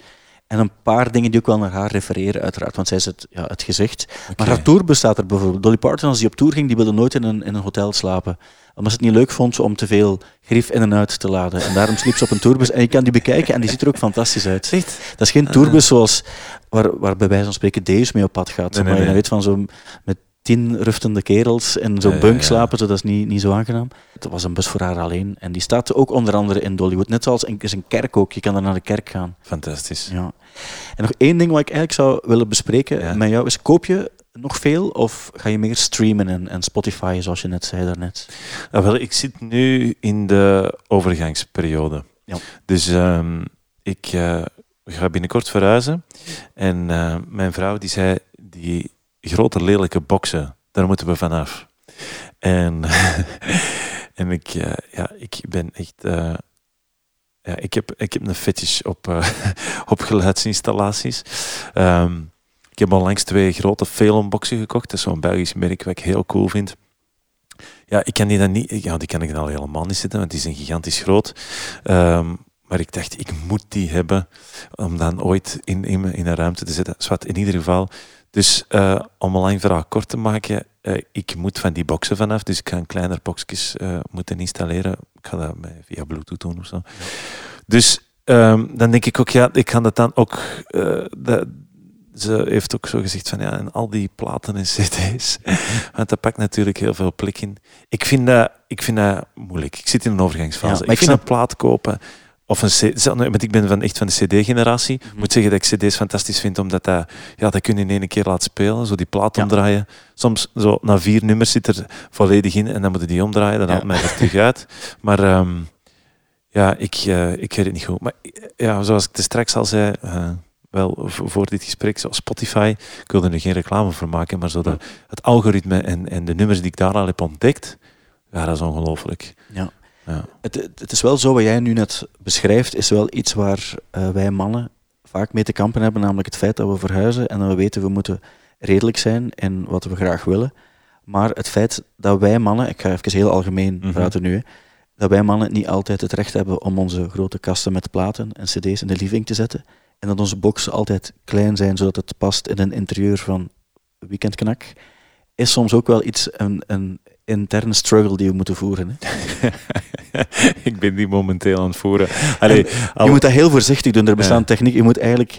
En een paar dingen die ook wel naar haar refereren, uiteraard, want zij is het, ja, het gezicht. Maar haar tour bestaat er bijvoorbeeld. Dolly Parton, als die op tour ging, die wilde nooit in een, in een hotel slapen. Omdat ze het niet leuk vond om te veel grief in en uit te laden. En daarom sliep ze op een tourbus. En je kan die bekijken en die ziet er ook fantastisch uit. Echt? Dat is geen tourbus zoals waar, waar bij wijze van spreken Deus mee op pad gaat. Nee, nee, maar je nee. weet van zo met tien ruftende kerels in zo'n bunk slapen, zo, dat is niet, niet zo aangenaam. Het was een bus voor haar alleen. En die staat ook onder andere in Dollywood. Net zoals een, is een kerk ook. Je kan daar naar de kerk gaan. Fantastisch. Ja. En nog één ding wat ik eigenlijk zou willen bespreken Ja. met jou is, koop je nog veel of ga je meer streamen en, en Spotify, zoals je net zei daarnet? Ah, wel, ik zit nu in de overgangsperiode. Ja. Dus ehm, ik eh, ga binnenkort verhuizen. En eh, mijn vrouw die zei, die grote lelijke boksen, daar moeten we vanaf. En, en ik, eh, ja, ik ben echt... eh, ja, ik, heb, ik heb een fetish op, eh, op geluidsinstallaties. Ehm, ik heb onlangs twee grote Phelan-boxen gekocht. Dat is zo'n Belgisch merk wat ik heel cool vind. Ja, ik kan die dan niet... Ja, die kan ik dan al helemaal niet zitten, want die zijn gigantisch groot. Ehm, maar ik dacht, ik moet die hebben om dan ooit in, in, in een ruimte te zetten. Zwat, in ieder geval. Dus eh, om een lang verhaal kort te maken, eh, ik moet van die boxen vanaf. Dus ik ga een kleiner boxjes eh, moeten installeren. Ik ga dat via Bluetooth doen of zo. Dus ehm, dan denk ik ook, ja, ik kan dat dan ook... dat, ze heeft ook zo gezegd van ja, en al die platen en cd's. Want dat pakt natuurlijk heel veel plek in. Ik vind dat, ik vind dat moeilijk. Ik zit in een overgangsfase. Ja, ik ik vind een plaat kopen of een cd... Want ik ben van, echt van de cd-generatie. Ik moet zeggen dat ik cd's fantastisch vind, omdat dat, ja, dat kun je in één keer laten spelen. Zo die plaat Ja. omdraaien. Soms zo na vier nummers zit er volledig in en dan moet je die omdraaien. Dan Ja. haalt mij er terug uit. Maar ehm, ja, ik, eh, ik weet het niet goed. Maar ja, zoals ik er straks al zei... eh, wel voor dit gesprek, zoals Spotify, ik wilde er geen reclame voor maken, maar zo de, het algoritme en, en de nummers die ik daar al heb ontdekt, ja, dat is ongelooflijk. Ja. Ja. Het, het is wel zo, wat jij nu net beschrijft, is wel iets waar eh, wij mannen vaak mee te kampen hebben, namelijk het feit dat we verhuizen en dat we weten we moeten redelijk zijn in wat we graag willen. Maar het feit dat wij mannen, ik ga even heel algemeen Mhm. praten nu, hè, dat wij mannen niet altijd het recht hebben om onze grote kasten met platen en cd's in de living te zetten. En dat onze boxen altijd klein zijn, zodat het past in een interieur van weekendknak, is soms ook wel iets, een, een interne struggle die we moeten voeren. Hè. ik ben die momenteel aan het voeren. Allee, al- Je moet dat heel voorzichtig doen. Er bestaan Ja. technieken. Je moet eigenlijk,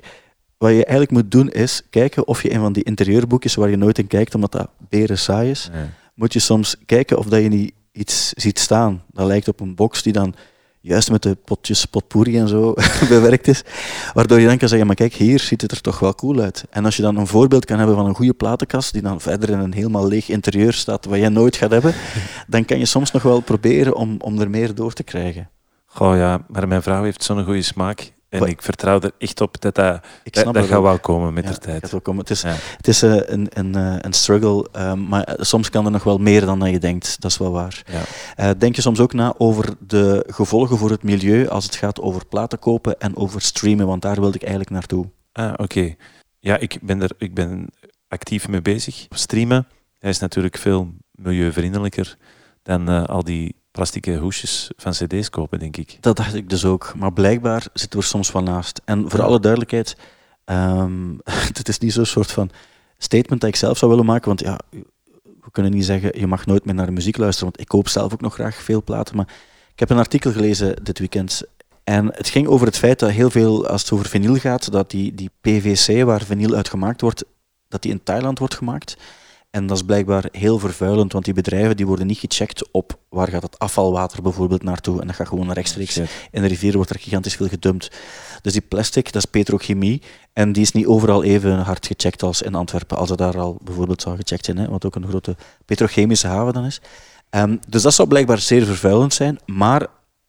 wat je eigenlijk moet doen is kijken of je een van die interieurboekjes waar je nooit in kijkt, omdat dat beren saai is, Ja. moet je soms kijken of dat je niet iets ziet staan. Dat lijkt op een box die dan juist met de potjes potpourri en zo bewerkt is. Waardoor je dan kan zeggen, maar kijk, hier ziet het er toch wel cool uit. En als je dan een voorbeeld kan hebben van een goede platenkast, die dan verder in een helemaal leeg interieur staat, wat jij nooit gaat hebben, dan kan je soms nog wel proberen om, om er meer door te krijgen. Goh ja, maar mijn vrouw heeft zo'n goede smaak. En Wat- ik vertrouw er echt op dat dat, dat, gaat wel komen met Ja, de tijd. gaat wel komen. Het is, Ja. het is eh, een, een, eh, een struggle, eh, maar eh, soms kan er nog wel meer dan dat je denkt. Dat is wel waar. Ja. Denk je soms ook na over de gevolgen voor het milieu als het gaat over platen kopen en over streamen? Want daar wilde ik eigenlijk naartoe. Ah, oké. Ja, ik ben er ik ben actief mee bezig. Streamen hij is natuurlijk veel milieuvriendelijker dan al die plastieke hoesjes van cd's kopen, denk ik. Dat dacht ik dus ook. Maar blijkbaar zitten we er soms wel naast. En voor alle duidelijkheid, ehm het is niet zo'n soort van statement dat ik zelf zou willen maken. Want ja, we kunnen niet zeggen, je mag nooit meer naar de muziek luisteren. Want ik koop zelf ook nog graag veel platen. Maar ik heb een artikel gelezen dit weekend. En het ging over het feit dat heel veel, als het over vinyl gaat, dat die, die PVC waar vinyl uit gemaakt wordt, dat die in Thailand wordt gemaakt. En dat is blijkbaar heel vervuilend, want die bedrijven die worden niet gecheckt op waar gaat het afvalwater bijvoorbeeld naartoe. En dat gaat gewoon rechtstreeks in de rivier wordt er gigantisch veel gedumpt. Dus die plastic, dat is petrochemie. En die is niet overal even hard gecheckt als in Antwerpen. Als het daar al bijvoorbeeld zou gecheckt zijn, hè, wat ook een grote petrochemische haven dan is. Ehm, dus dat zou blijkbaar zeer vervuilend zijn. Maar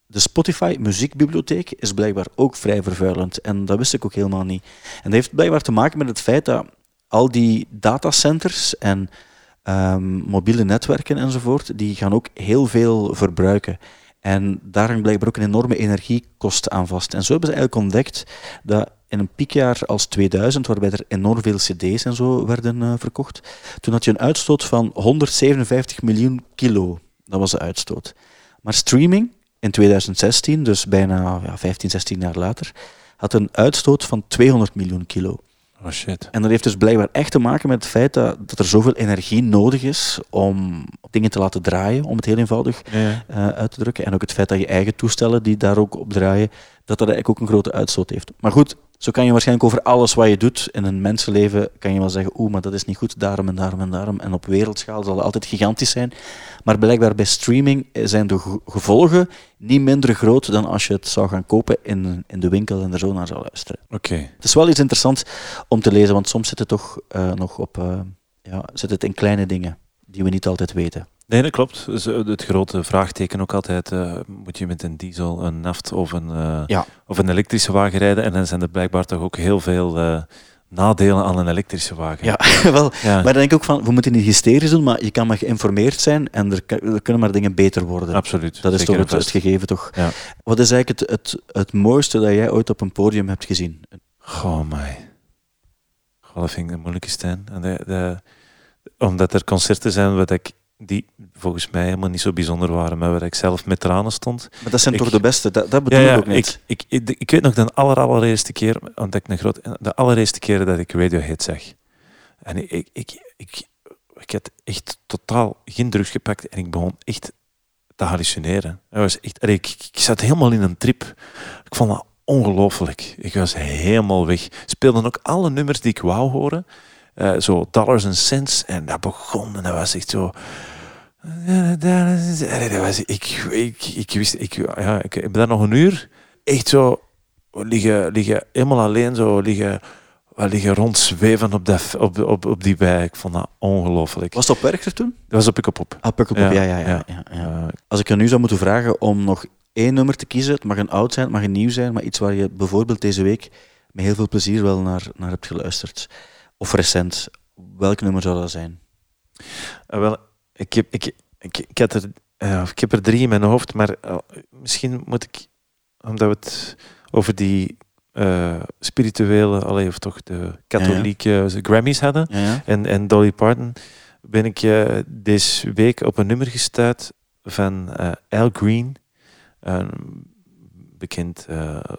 de Spotify muziekbibliotheek is blijkbaar ook vrij vervuilend. En dat wist ik ook helemaal niet. En dat heeft blijkbaar te maken met het feit dat al die datacenters en ehm, mobiele netwerken enzovoort, die gaan ook heel veel verbruiken. En daar hangt blijkbaar ook een enorme energiekost aan vast. En zo hebben ze eigenlijk ontdekt dat in een piekjaar als 2000, waarbij er enorm veel cd's en zo werden eh, verkocht, toen had je een uitstoot van 157 miljoen kilo. Dat was de uitstoot. Maar streaming in 2016, dus bijna ja, 15, 16 jaar later, had een uitstoot van 200 miljoen kilo. Oh shit. En dat heeft dus blijkbaar echt te maken met het feit dat, dat er zoveel energie nodig is om dingen te laten draaien, om het heel eenvoudig Ja, ja. eh, uit te drukken. En ook het feit dat je eigen toestellen die daar ook op draaien, dat dat eigenlijk ook een grote uitstoot heeft. Maar goed, zo kan je waarschijnlijk over alles wat je doet in een mensenleven, kan je wel zeggen, oeh, maar dat is niet goed, daarom en daarom en daarom. En op wereldschaal zal het altijd gigantisch zijn. Maar blijkbaar bij streaming zijn de ge- gevolgen niet minder groot dan als je het zou gaan kopen in, in de winkel en er zo naar zou luisteren. Oké. Het is wel iets interessants om te lezen, want soms zit het toch eh, nog op, eh, ja, zit het in kleine dingen die we niet altijd weten. Nee, dat klopt. Dus, eh, het grote vraagteken ook altijd, eh, moet je met een diesel, een naft of een, eh, Ja. of een elektrische wagen rijden? En dan zijn er blijkbaar toch ook heel veel nadelen aan een elektrische wagen. Ja, wel. Ja. Maar dan denk ik ook van, we moeten niet hysterisch doen, maar je kan maar geïnformeerd zijn en er, er kunnen maar dingen beter worden. Absoluut. Dat is Zeker toch het, gegeven, toch? Ja. Wat is eigenlijk het, het, het mooiste dat jij ooit op een podium hebt gezien? Goh, mij. Goh, dat vind ik een moeilijke Stijn. En de, de, omdat er concerten zijn wat ik, die volgens mij helemaal niet zo bijzonder waren, maar waar ik zelf met tranen stond. Maar dat zijn Ik- toch de beste? Dat, dat bedoel ik ook niet. ik, ik, ik, ik weet nog de aller, allereerste keer, want ik een groot, de allereerste keer dat ik Radiohead zag. En ik, ik, ik, ik, ik had echt totaal geen drugs gepakt en ik begon echt te hallucineren. Dat was echt, ik, ik zat helemaal in een trip. Ik vond dat ongelooflijk. Ik was helemaal weg. Speelden ook alle nummers die ik wou horen. Eh, zo Dollars and Cents. En dat begon en dat was echt zo... Dat was, ik, ik, ik wist... Ik, ja, ik heb daar nog een uur echt zo liggen, liggen helemaal alleen zo liggen, liggen rondzweven op, dat, op, op, op die bij. Ik vond dat ongelooflijk. Was het op Werchter toen? Dat was op ik op op. Ah, Pukkelpop, ja, Ja, ja, ja. ja. ja, ja. Eh, Als ik je nu zou moeten vragen om nog één nummer te kiezen, het mag een oud zijn, het mag een nieuw zijn, maar iets waar je bijvoorbeeld deze week met heel veel plezier wel naar, naar hebt geluisterd. Of recent. Welk nummer zou dat zijn? Eh, wel, ik, heb, ik, ik, ik, had er, ik heb er drie in mijn hoofd, maar eh, misschien moet ik, omdat we het over die eh, spirituele, allee, of toch de katholieke Grammys hadden, Ja, en, en Dolly Parton, ben ik eh, deze week op een nummer gestuurd van Al Green, een bekend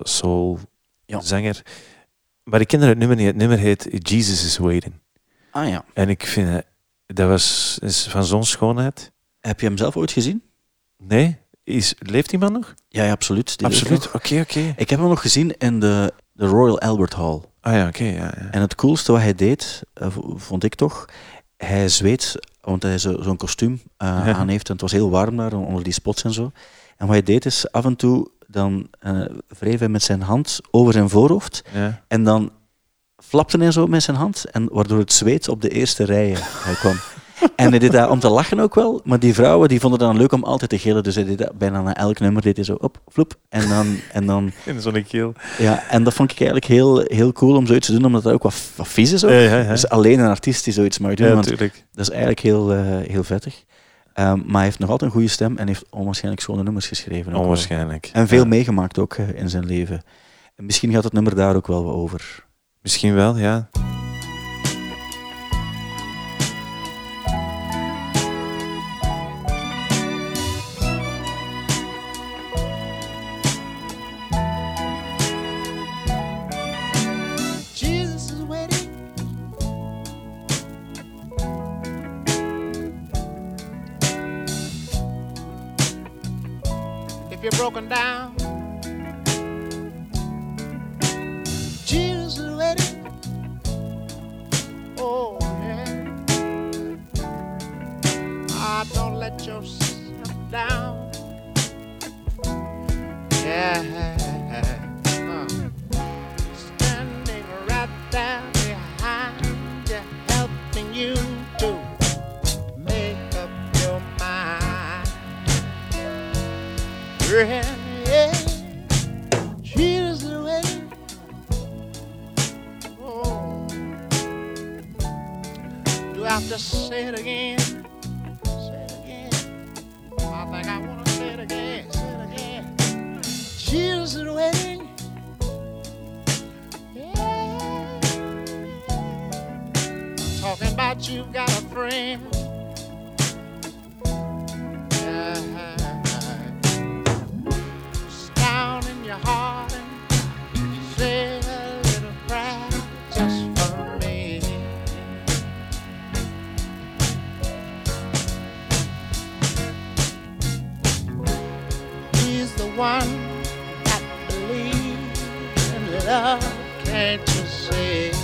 soul zanger. Maar ik ken het nummer niet. Het nummer heet Jesus is Waiting. Ah ja. En ik vind het, dat was is van zo'n schoonheid. Heb je hem zelf ooit gezien? Nee? Is, leeft die man nog? Ja, ja absoluut. Die Absoluut. Oké, oké. Ik heb hem nog gezien in de, de Royal Albert Hall. Ah ja, oké. ja, ja. En het coolste wat hij deed, eh, vond ik toch, hij zweet, want hij zo- zo'n kostuum eh, aan heeft en het was heel warm daar, onder die spots en zo. En wat hij deed is, af en toe, dan eh wreef hij met zijn hand over zijn voorhoofd ja. en dan flapte hij zo met zijn hand, en waardoor het zweet op de eerste rijen eh, kwam. En hij deed dat om te lachen ook wel. Maar die vrouwen die vonden het dan leuk om altijd te gillen. Dus hij deed dat bijna na elk nummer deed hij zo op, vloep. En dan, en dan In zo'n keel. ja, en dat vond ik eigenlijk heel, heel cool om zoiets te doen, omdat dat ook wat, wat vies is ook. Ja, ja, ja. Dus alleen een artiest die zoiets mag doen, want dat is eigenlijk heel, eh, heel vettig. Ehm, maar hij heeft nog altijd een goede stem en heeft onwaarschijnlijk schone nummers geschreven. Onwaarschijnlijk. En veel Ja. meegemaakt ook eh, in zijn leven. En misschien gaat het nummer daar ook wel over. Misschien wel, ja. You're broken down, one that believes in love, can't you see?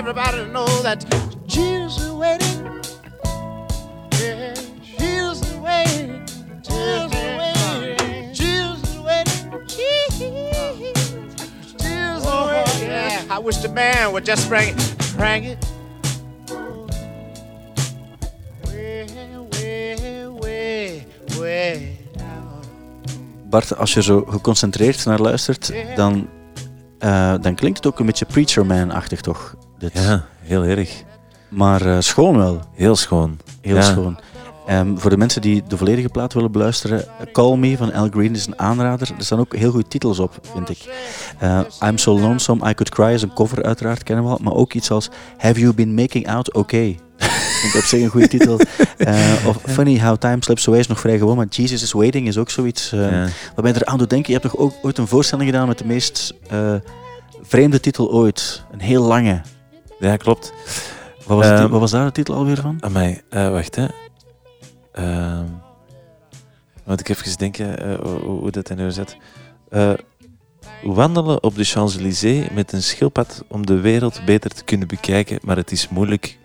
Everybody to know that Jesus is waiting. Yeah, Jesus is waiting. Jesus is waiting. Jesus is waiting. Jesus, Jesus is waiting. Yeah, I wish the band would just bring it, bring it. Bart, als je zo geconcentreerd naar luistert, dan, eh, dan klinkt het ook een beetje Preacher Man-achtig, toch? Dit. Ja, heel erg. Maar eh, schoon wel. Heel schoon. Heel Ja. schoon. Ehm, voor de mensen die de volledige plaat willen beluisteren, Call Me van Al Green is een aanrader. Er staan ook heel goede titels op, vind ik. Eh, I'm So Lonesome, I Could Cry is een cover, uiteraard kennen we al. Maar ook iets als Have You Been Making Out Okay? vind ik op zich een goede titel. Eh, of Funny How Time Slips Away is nog vrij gewoon, maar Jesus is Waiting is ook zoiets Ja. wat mij eraan doet denken. Je hebt toch ook ooit een voorstelling gedaan met de meest vreemde titel ooit. Een heel lange. Ja, klopt. Wat was, Ehm, wat was daar de titel alweer van? Amai, eh wacht hè. Ehm moet ik even denken eh, hoe, hoe dat in nu zit. Eh, wandelen op de Champs-Élysées met een schildpad om de wereld beter te kunnen bekijken, maar het is moeilijk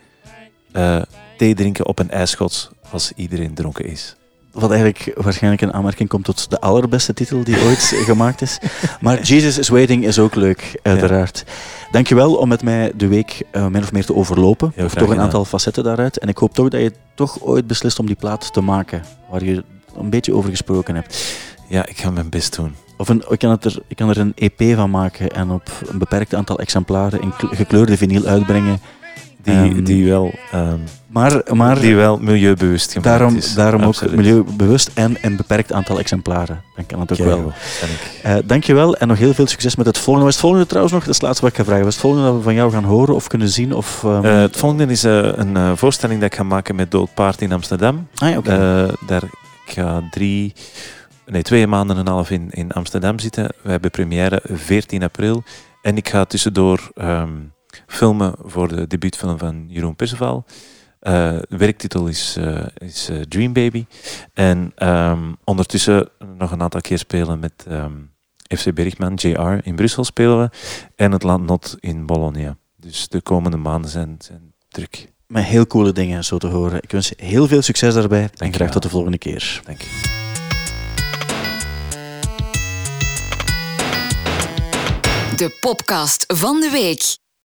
thee drinken op een ijsschots als iedereen dronken is. Wat eigenlijk waarschijnlijk een aanmerking komt tot de allerbeste titel die ooit gemaakt is. Maar Jesus is Waiting is ook leuk, uiteraard. Dankjewel om met mij de week uh, min of meer te overlopen. Heel of graag toch een aantal facetten daaruit. En ik hoop toch dat je toch ooit beslist om die plaat te maken, waar je een beetje over gesproken hebt. Ja, ik ga mijn best doen. Of een, ik, kan het er, ik kan er een EP van maken en op een beperkt aantal exemplaren in kle- gekleurde vinyl uitbrengen. Die, Ehm, die, wel, ehm, Maar, maar die wel milieubewust gemaakt daarom, is. daarom ook milieubewust en een beperkt aantal exemplaren. Dan kan het ook wel. Eh, dankjewel en nog heel veel succes met het volgende. Wat is het volgende trouwens nog? Dat is het laatste wat ik ga vragen. Wat is het volgende dat we van jou gaan horen of kunnen zien? Of, ehm, Eh, het volgende is eh, een voorstelling dat ik ga maken met Dood Paard in Amsterdam. ah, ja. Eh, daar, ik ga drie, nee, twee maanden en een half in, in Amsterdam zitten. We hebben première 14 april. En ik ga tussendoor filmen voor de debuutfilm van Jeroen Perceval. Eh, de werktitel is, eh, is eh, Dream Baby. En ehm, ondertussen nog een aantal keer spelen met ehm, FC Bergman, JR. In Brussel spelen we. En het Landnot in Bologna. Dus de komende maanden zijn, zijn druk. Met heel coole dingen zo te horen. Ik wens je heel veel succes daarbij en je graag wel. tot de volgende keer. Dank je. De podcast van de week.